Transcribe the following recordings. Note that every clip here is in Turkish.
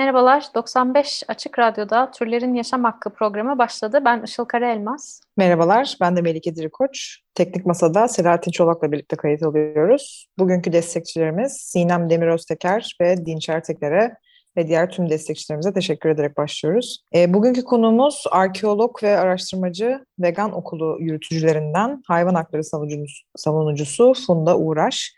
Merhabalar, 95 Açık Radyo'da Türlerin Yaşam Hakkı programı başladı. Ben Işıl Karaelmaz. Merhabalar, ben de Melike Dirikoç. Teknik Masa'da Selahattin Çolak'la birlikte kayıt alıyoruz. Bugünkü destekçilerimiz Sinem Demir Özteker ve Dinçer Teker'e ve diğer tüm destekçilerimize teşekkür ederek başlıyoruz. E, bugünkü konuğumuz arkeolog ve araştırmacı vegan okulu yürütücülerinden hayvan hakları savunucusu, savunucusu Funda Uğraş.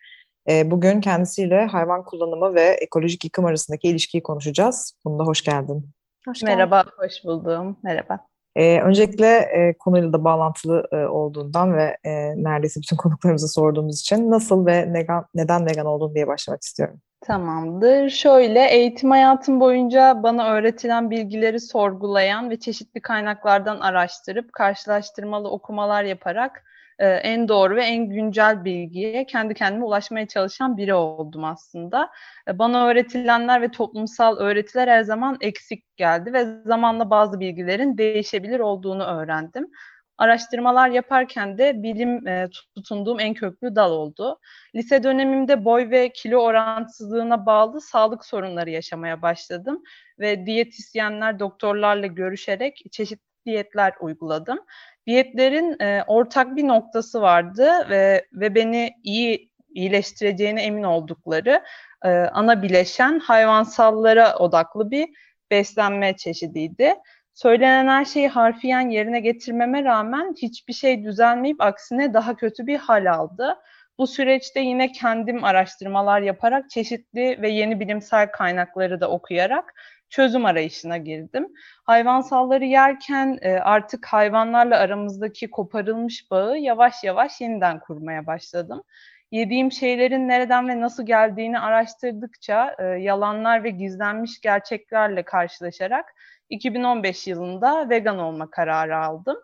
E, bugün kendisiyle hayvan kullanımı ve ekolojik yıkım arasındaki ilişkiyi konuşacağız. Funda hoş geldin. Hoş geldin. Merhaba, hoş buldum. Merhaba. Ee, öncelikle e, konuyla da bağlantılı e, olduğundan ve e, neredeyse bütün konuklarımıza sorduğumuz için nasıl ve neden, neden vegan oldun diye başlamak istiyorum. Tamamdır. Şöyle, eğitim hayatım boyunca bana öğretilen bilgileri sorgulayan ve çeşitli kaynaklardan araştırıp karşılaştırmalı okumalar yaparak e, en doğru ve en güncel bilgiye kendi kendime ulaşmaya çalışan biri oldum aslında. E, Bana öğretilenler ve toplumsal öğretiler her zaman eksik geldi ve zamanla bazı bilgilerin değişebilir olduğunu öğrendim. Araştırmalar yaparken de bilim e, tutunduğum en köklü dal oldu. Lise dönemimde boy ve kilo orantısızlığına bağlı sağlık sorunları yaşamaya başladım ve diyetisyenler, doktorlarla görüşerek çeşitli diyetler uyguladım. Diyetlerin e, ortak bir noktası vardı ve ve beni iyi iyileştireceğine emin oldukları e, ana bileşen hayvansallara odaklı bir beslenme çeşidiydi. Söylenen her şeyi harfiyen yerine getirmeme rağmen hiçbir şey düzelmeyip aksine daha kötü bir hal aldı. Bu süreçte yine kendim araştırmalar yaparak çeşitli ve yeni bilimsel kaynakları da okuyarak çözüm arayışına girdim. Hayvansalları yerken e, artık hayvanlarla aramızdaki koparılmış bağı yavaş yavaş yeniden kurmaya başladım. Yediğim şeylerin nereden ve nasıl geldiğini araştırdıkça e, yalanlar ve gizlenmiş gerçeklerle karşılaşarak 2015 yılında vegan olma kararı aldım.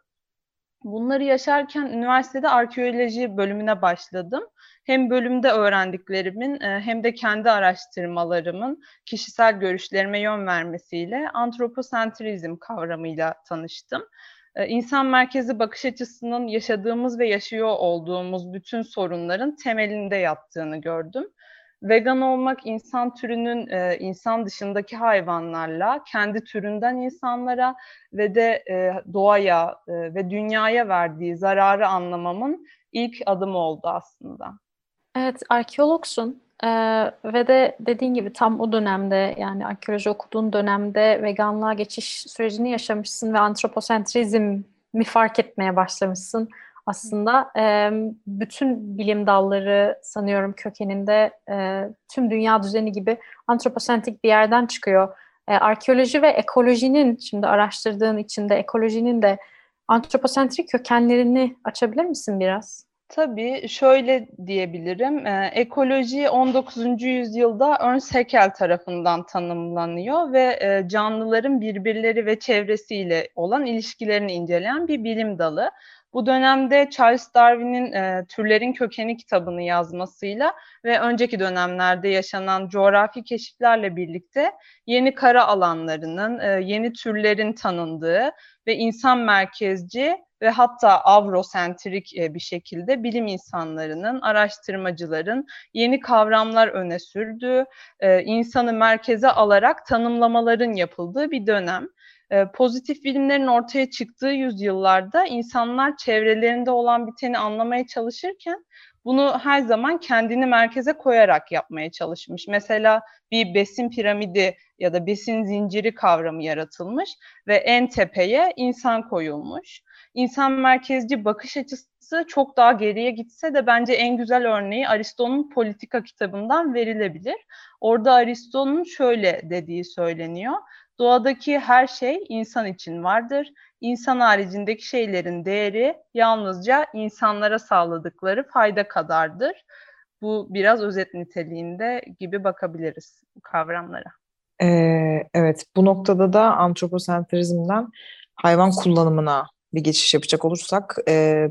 Bunları yaşarken üniversitede arkeoloji bölümüne başladım. Hem bölümde öğrendiklerimin e, hem de kendi araştırmalarımın kişisel görüşlerime yön vermesiyle antroposentrizm kavramıyla tanıştım. E, İnsan merkezi bakış açısının yaşadığımız ve yaşıyor olduğumuz bütün sorunların temelinde yattığını gördüm. Vegan olmak insan türünün e, insan dışındaki hayvanlarla, kendi türünden insanlara ve de e, doğaya e, ve dünyaya verdiği zararı anlamamın ilk adımı oldu aslında. Evet, arkeologsun Ee, ve de dediğin gibi tam o dönemde yani arkeoloji okuduğun dönemde veganlığa geçiş sürecini yaşamışsın ve antroposentrizmi fark etmeye başlamışsın. Aslında e, bütün bilim dalları sanıyorum kökeninde e, tüm dünya düzeni gibi antroposentrik bir yerden çıkıyor. E, arkeoloji ve ekolojinin şimdi araştırdığın içinde ekolojinin de antroposentrik kökenlerini açabilir misin biraz? Tabii şöyle diyebilirim. Ee, ekoloji 19. yüzyılda Ernst Haeckel tarafından tanımlanıyor ve e, canlıların birbirleri ve çevresiyle olan ilişkilerini inceleyen bir bilim dalı. Bu dönemde Charles Darwin'in e, Türlerin Kökeni kitabını yazmasıyla ve önceki dönemlerde yaşanan coğrafi keşiflerle birlikte yeni kara alanlarının, e, yeni türlerin tanındığı ve insan merkezci ve hatta avrosentrik e, bir şekilde bilim insanlarının, araştırmacıların yeni kavramlar öne sürdüğü, e, insanı merkeze alarak tanımlamaların yapıldığı bir dönem. E, pozitif bilimlerin ortaya çıktığı yüzyıllarda insanlar çevrelerinde olan biteni anlamaya çalışırken bunu her zaman kendini merkeze koyarak yapmaya çalışmış. Mesela bir besin piramidi ya da besin zinciri kavramı yaratılmış ve en tepeye insan koyulmuş. İnsan merkezci bakış açısı çok daha geriye gitse de bence en güzel örneği Aristo'nun Politika kitabından verilebilir. Orada Aristo'nun şöyle dediği söyleniyor. Doğadaki her şey insan için vardır. İnsan haricindeki şeylerin değeri yalnızca insanlara sağladıkları fayda kadardır. Bu biraz özet niteliğinde gibi bakabiliriz bu kavramlara. Ee, evet, bu noktada da antroposentrizmden hayvan kullanımına bir geçiş yapacak olursak, e,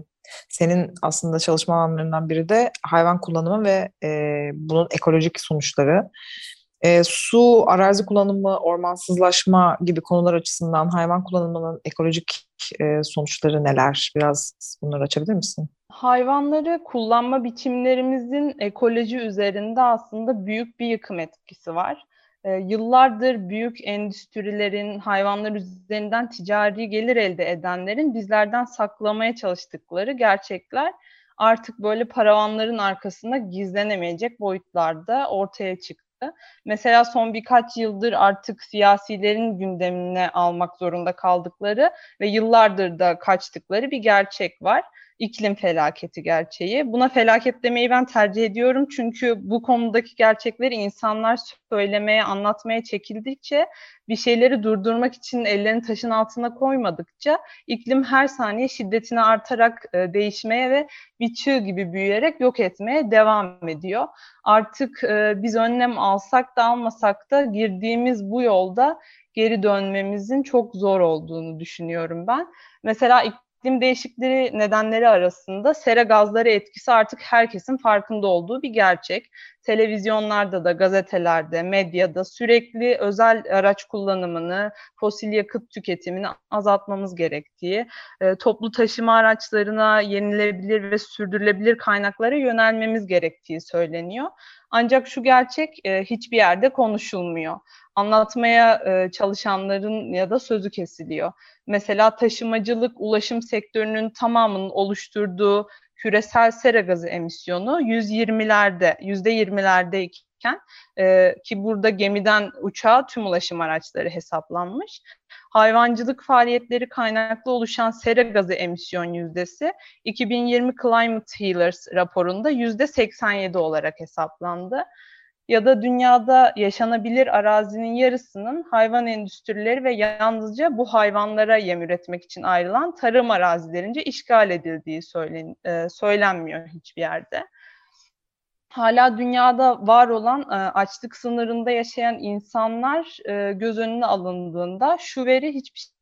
senin aslında çalışma alanlarından biri de hayvan kullanımı ve e, bunun ekolojik sonuçları. E, su, arazi kullanımı, ormansızlaşma gibi konular açısından hayvan kullanımının ekolojik e, sonuçları neler? Biraz bunları açabilir misin? Hayvanları kullanma biçimlerimizin ekoloji üzerinde aslında büyük bir yıkım etkisi var. E, yıllardır büyük endüstrilerin hayvanlar üzerinden ticari gelir elde edenlerin bizlerden saklamaya çalıştıkları gerçekler artık böyle paravanların arkasında gizlenemeyecek boyutlarda ortaya çıktı. Mesela son birkaç yıldır artık siyasilerin gündemine almak zorunda kaldıkları ve yıllardır da kaçtıkları bir gerçek var iklim felaketi gerçeği. Buna felaket demeyi ben tercih ediyorum çünkü bu konudaki gerçekleri insanlar söylemeye, anlatmaya çekildikçe bir şeyleri durdurmak için ellerini taşın altına koymadıkça iklim her saniye şiddetini artarak e, değişmeye ve bir çığ gibi büyüyerek yok etmeye devam ediyor. Artık e, biz önlem alsak da almasak da girdiğimiz bu yolda geri dönmemizin çok zor olduğunu düşünüyorum ben. Mesela iklim değişikliği nedenleri arasında sera gazları etkisi artık herkesin farkında olduğu bir gerçek. Televizyonlarda da, gazetelerde, medyada sürekli özel araç kullanımını, fosil yakıt tüketimini azaltmamız gerektiği, e, toplu taşıma araçlarına yenilebilir ve sürdürülebilir kaynaklara yönelmemiz gerektiği söyleniyor. Ancak şu gerçek e, hiçbir yerde konuşulmuyor. Anlatmaya e, çalışanların ya da sözü kesiliyor. Mesela taşımacılık, ulaşım sektörünün tamamının oluşturduğu küresel sera gazı emisyonu 120'lerde, %20'lerdeyken e, ki burada gemiden uçağa tüm ulaşım araçları hesaplanmış. Hayvancılık faaliyetleri kaynaklı oluşan sera gazı emisyon yüzdesi 2020 Climate Healers raporunda %87 olarak hesaplandı ya da dünyada yaşanabilir arazinin yarısının hayvan endüstrileri ve yalnızca bu hayvanlara yem üretmek için ayrılan tarım arazilerince işgal edildiği söylen, e, söylenmiyor hiçbir yerde. Hala dünyada var olan e, açlık sınırında yaşayan insanlar e, göz önüne alındığında şu veri hiçbir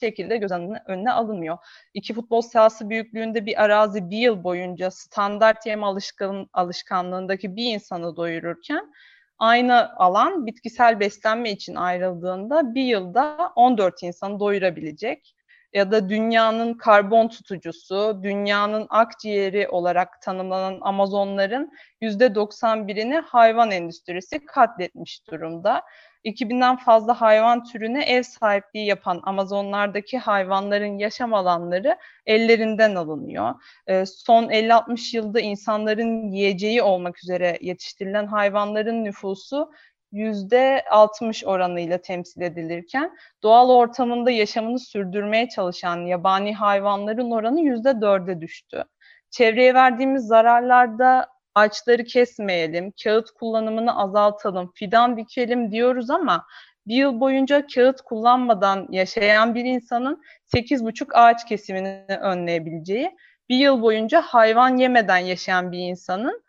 şekilde göz önüne alınmıyor. İki futbol sahası büyüklüğünde bir arazi bir yıl boyunca standart yem alışkan, alışkanlığındaki bir insanı doyururken aynı alan bitkisel beslenme için ayrıldığında bir yılda 14 insanı doyurabilecek ya da dünyanın karbon tutucusu, dünyanın akciğeri olarak tanımlanan Amazonların %91'ini hayvan endüstrisi katletmiş durumda. 2000'den fazla hayvan türüne ev sahipliği yapan Amazonlardaki hayvanların yaşam alanları ellerinden alınıyor. E, son 50-60 yılda insanların yiyeceği olmak üzere yetiştirilen hayvanların nüfusu %60 oranıyla temsil edilirken doğal ortamında yaşamını sürdürmeye çalışan yabani hayvanların oranı %4'e düştü. Çevreye verdiğimiz zararlarda ağaçları kesmeyelim, kağıt kullanımını azaltalım, fidan dikelim diyoruz ama bir yıl boyunca kağıt kullanmadan yaşayan bir insanın 8,5 ağaç kesimini önleyebileceği, bir yıl boyunca hayvan yemeden yaşayan bir insanın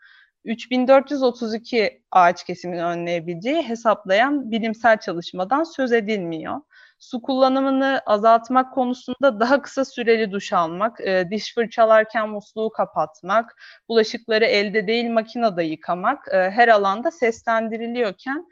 3432 ağaç kesimini önleyebileceği hesaplayan bilimsel çalışmadan söz edilmiyor su kullanımını azaltmak konusunda daha kısa süreli duş almak, e, diş fırçalarken musluğu kapatmak, bulaşıkları elde değil makinede yıkamak e, her alanda seslendiriliyorken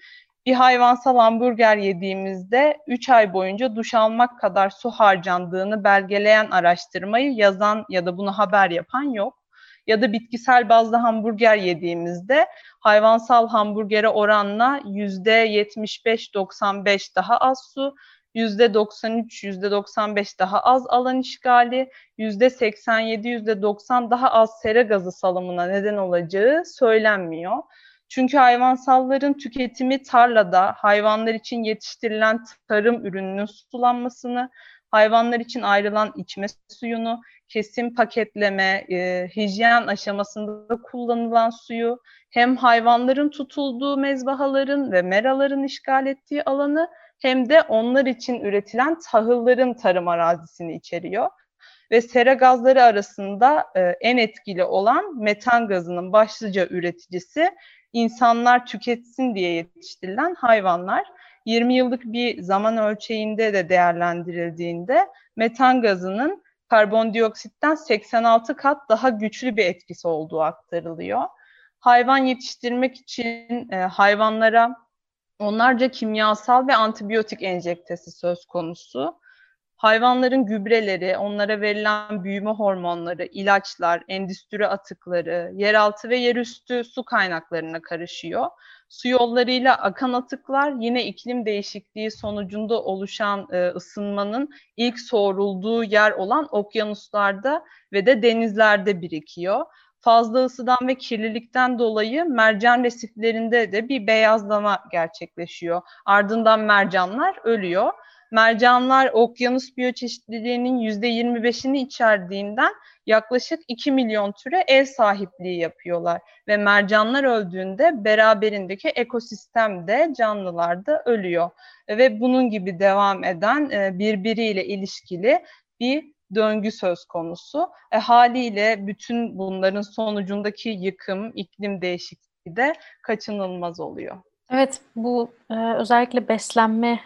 bir hayvansal hamburger yediğimizde 3 ay boyunca duş almak kadar su harcandığını belgeleyen araştırmayı yazan ya da bunu haber yapan yok. Ya da bitkisel bazlı hamburger yediğimizde hayvansal hamburgere oranla %75-95 daha az su, %93, %95 daha az alan işgali, %87, %90 daha az sera gazı salımına neden olacağı söylenmiyor. Çünkü hayvansalların tüketimi tarlada hayvanlar için yetiştirilen tarım ürününün sulanmasını, hayvanlar için ayrılan içme suyunu, kesim paketleme, e, hijyen aşamasında kullanılan suyu, hem hayvanların tutulduğu mezbahaların ve meraların işgal ettiği alanı hem de onlar için üretilen tahılların tarım arazisini içeriyor. Ve sera gazları arasında e, en etkili olan metan gazının başlıca üreticisi insanlar tüketsin diye yetiştirilen hayvanlar. 20 yıllık bir zaman ölçeğinde de değerlendirildiğinde metan gazının karbondioksitten 86 kat daha güçlü bir etkisi olduğu aktarılıyor. Hayvan yetiştirmek için e, hayvanlara onlarca kimyasal ve antibiyotik enjektesi söz konusu. Hayvanların gübreleri, onlara verilen büyüme hormonları, ilaçlar, endüstri atıkları, yeraltı ve yerüstü su kaynaklarına karışıyor. Su yollarıyla akan atıklar yine iklim değişikliği sonucunda oluşan e, ısınmanın ilk soğurulduğu yer olan okyanuslarda ve de denizlerde birikiyor fazla ısıdan ve kirlilikten dolayı mercan resiflerinde de bir beyazlama gerçekleşiyor. Ardından mercanlar ölüyor. Mercanlar okyanus biyoçeşitliliğinin %25'ini içerdiğinden yaklaşık 2 milyon türe ev sahipliği yapıyorlar. Ve mercanlar öldüğünde beraberindeki ekosistem de canlılar da ölüyor. Ve bunun gibi devam eden e, birbiriyle ilişkili bir döngü söz konusu. E, haliyle bütün bunların sonucundaki yıkım, iklim değişikliği de kaçınılmaz oluyor. Evet, bu e, özellikle beslenme,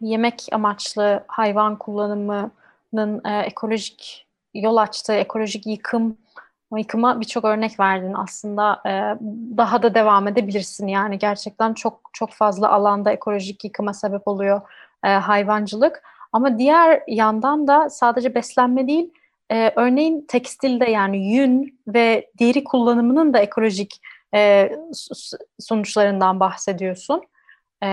yemek amaçlı hayvan kullanımının e, ekolojik yol açtığı ekolojik yıkım yıkıma birçok örnek verdin. Aslında e, daha da devam edebilirsin. Yani gerçekten çok çok fazla alanda ekolojik yıkıma sebep oluyor e, hayvancılık. Ama diğer yandan da sadece beslenme değil, e, örneğin tekstilde yani yün ve deri kullanımının da ekolojik e, sonuçlarından bahsediyorsun. E,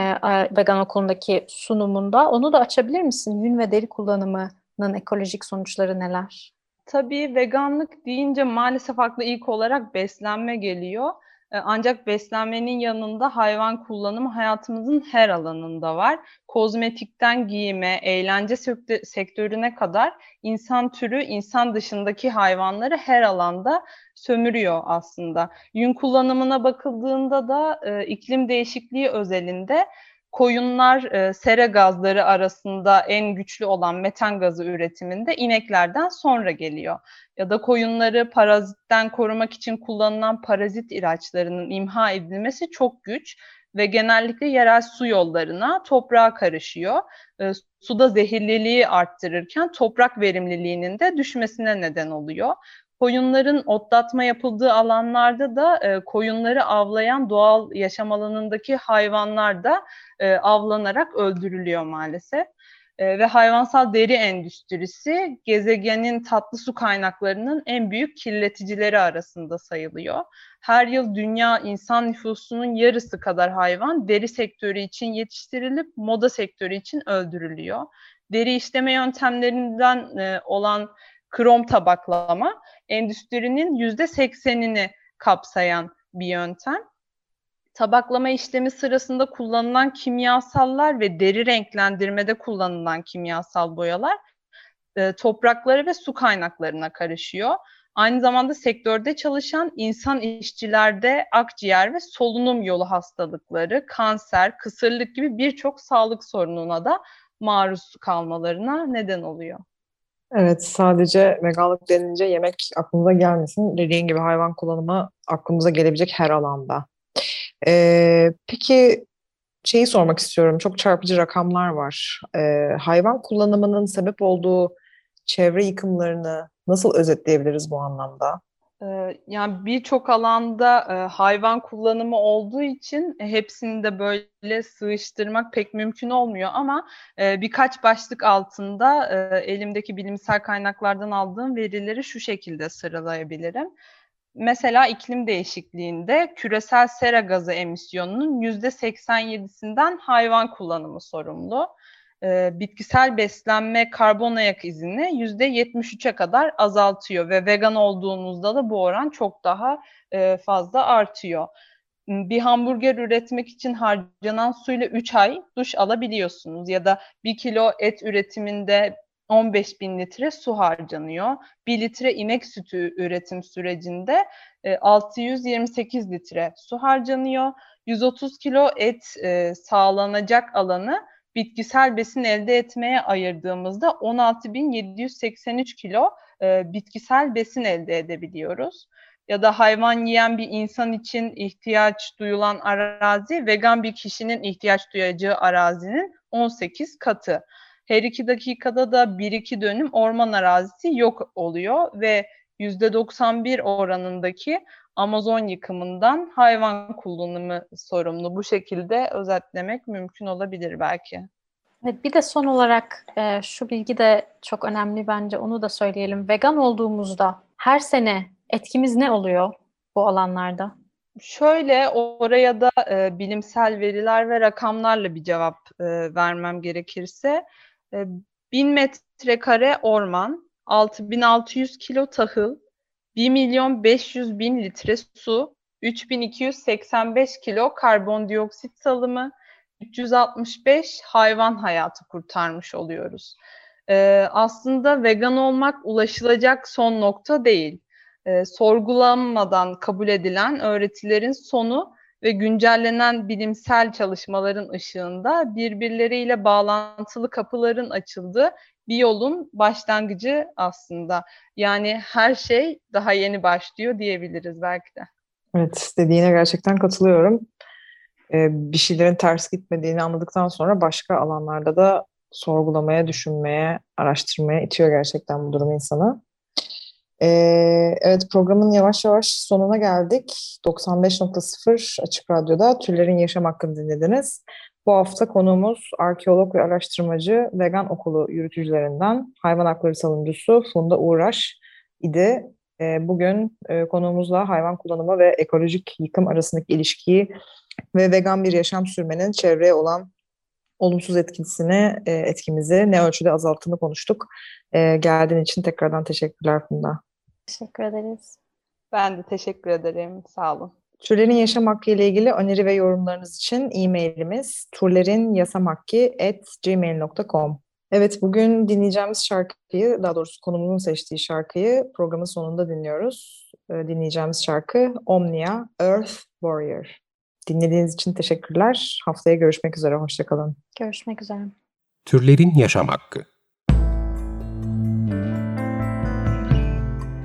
vegan okulundaki sunumunda. Onu da açabilir misin? Yün ve deri kullanımının ekolojik sonuçları neler? Tabii veganlık deyince maalesef akla ilk olarak beslenme geliyor. E, ancak beslenmenin yanında hayvan kullanımı hayatımızın her alanında var. Kozmetikten giyime, eğlence sektörüne kadar insan türü insan dışındaki hayvanları her alanda sömürüyor aslında. Yün kullanımına bakıldığında da e, iklim değişikliği özelinde koyunlar e, sera gazları arasında en güçlü olan metan gazı üretiminde ineklerden sonra geliyor. Ya da koyunları parazitten korumak için kullanılan parazit ilaçlarının imha edilmesi çok güç ve genellikle yerel su yollarına, toprağa karışıyor. E, suda zehirliliği arttırırken toprak verimliliğinin de düşmesine neden oluyor. Koyunların otlatma yapıldığı alanlarda da e, koyunları avlayan doğal yaşam alanındaki hayvanlar da e, avlanarak öldürülüyor maalesef. E, ve hayvansal deri endüstrisi gezegenin tatlı su kaynaklarının en büyük kirleticileri arasında sayılıyor. Her yıl dünya insan nüfusunun yarısı kadar hayvan deri sektörü için yetiştirilip moda sektörü için öldürülüyor. Deri işleme yöntemlerinden e, olan krom tabaklama endüstrinin yüzde seksenini kapsayan bir yöntem. Tabaklama işlemi sırasında kullanılan kimyasallar ve deri renklendirmede kullanılan kimyasal boyalar e, toprakları ve su kaynaklarına karışıyor. Aynı zamanda sektörde çalışan insan işçilerde akciğer ve solunum yolu hastalıkları, kanser, kısırlık gibi birçok sağlık sorununa da maruz kalmalarına neden oluyor. Evet, sadece veganlık denince yemek aklımıza gelmesin. Dediğin gibi hayvan kullanımı aklımıza gelebilecek her alanda. Ee, peki şeyi sormak istiyorum. Çok çarpıcı rakamlar var. Ee, hayvan kullanımının sebep olduğu çevre yıkımlarını nasıl özetleyebiliriz bu anlamda? Ee, yani birçok alanda e, hayvan kullanımı olduğu için hepsini de böyle sığıştırmak pek mümkün olmuyor ama e, birkaç başlık altında e, elimdeki bilimsel kaynaklardan aldığım verileri şu şekilde sıralayabilirim. Mesela iklim değişikliğinde küresel sera gazı emisyonunun %87'sinden hayvan kullanımı sorumlu e, bitkisel beslenme karbon ayak izini %73'e kadar azaltıyor ve vegan olduğunuzda da bu oran çok daha e, fazla artıyor. Bir hamburger üretmek için harcanan suyla 3 ay duş alabiliyorsunuz ya da 1 kilo et üretiminde 15 bin litre su harcanıyor. 1 litre inek sütü üretim sürecinde 628 e, litre su harcanıyor. 130 kilo et e, sağlanacak alanı bitkisel besin elde etmeye ayırdığımızda 16.783 kilo e, bitkisel besin elde edebiliyoruz. ya da hayvan yiyen bir insan için ihtiyaç duyulan arazi vegan bir kişinin ihtiyaç duyacağı arazinin 18 katı. Her iki dakikada da 1-2 dönüm orman arazisi yok oluyor ve %91 oranındaki Amazon yıkımından hayvan kullanımı sorumlu. Bu şekilde özetlemek mümkün olabilir belki. Evet, bir de son olarak e, şu bilgi de çok önemli bence onu da söyleyelim. Vegan olduğumuzda her sene etkimiz ne oluyor bu alanlarda? Şöyle oraya da e, bilimsel veriler ve rakamlarla bir cevap e, vermem gerekirse e, 1000 metrekare orman, 6600 kilo tahıl, 1 milyon 500 bin litre su, 3285 kilo karbondioksit salımı, 365 hayvan hayatı kurtarmış oluyoruz. Ee, aslında vegan olmak ulaşılacak son nokta değil. Ee, sorgulanmadan kabul edilen öğretilerin sonu ve güncellenen bilimsel çalışmaların ışığında birbirleriyle bağlantılı kapıların açıldığı bir yolun başlangıcı aslında. Yani her şey daha yeni başlıyor diyebiliriz belki de. Evet, dediğine gerçekten katılıyorum. Ee, bir şeylerin ters gitmediğini anladıktan sonra başka alanlarda da sorgulamaya, düşünmeye, araştırmaya itiyor gerçekten bu durum insanı. Ee, evet programın yavaş yavaş sonuna geldik. 95.0 Açık Radyo'da Türlerin Yaşam Hakkını dinlediniz. Bu hafta konuğumuz arkeolog ve araştırmacı vegan okulu yürütücülerinden hayvan hakları savunucusu Funda Uğraş idi. Ee, bugün e, konuğumuzla hayvan kullanımı ve ekolojik yıkım arasındaki ilişkiyi ve vegan bir yaşam sürmenin çevreye olan olumsuz etkisini, e, etkimizi ne ölçüde azalttığını konuştuk. E, geldiğin için tekrardan teşekkürler Funda. Teşekkür ederiz. Ben de teşekkür ederim. Sağ olun. Türlerin yaşam hakkı ile ilgili öneri ve yorumlarınız için e-mailimiz turlerinyasamhakkı@gmail.com. Evet, bugün dinleyeceğimiz şarkıyı, daha doğrusu konumuzun seçtiği şarkıyı programın sonunda dinliyoruz. Ee, dinleyeceğimiz şarkı Omnia, Earth Warrior. Dinlediğiniz için teşekkürler. Haftaya görüşmek üzere, hoşçakalın. Görüşmek üzere. Türlerin Yaşam Hakkı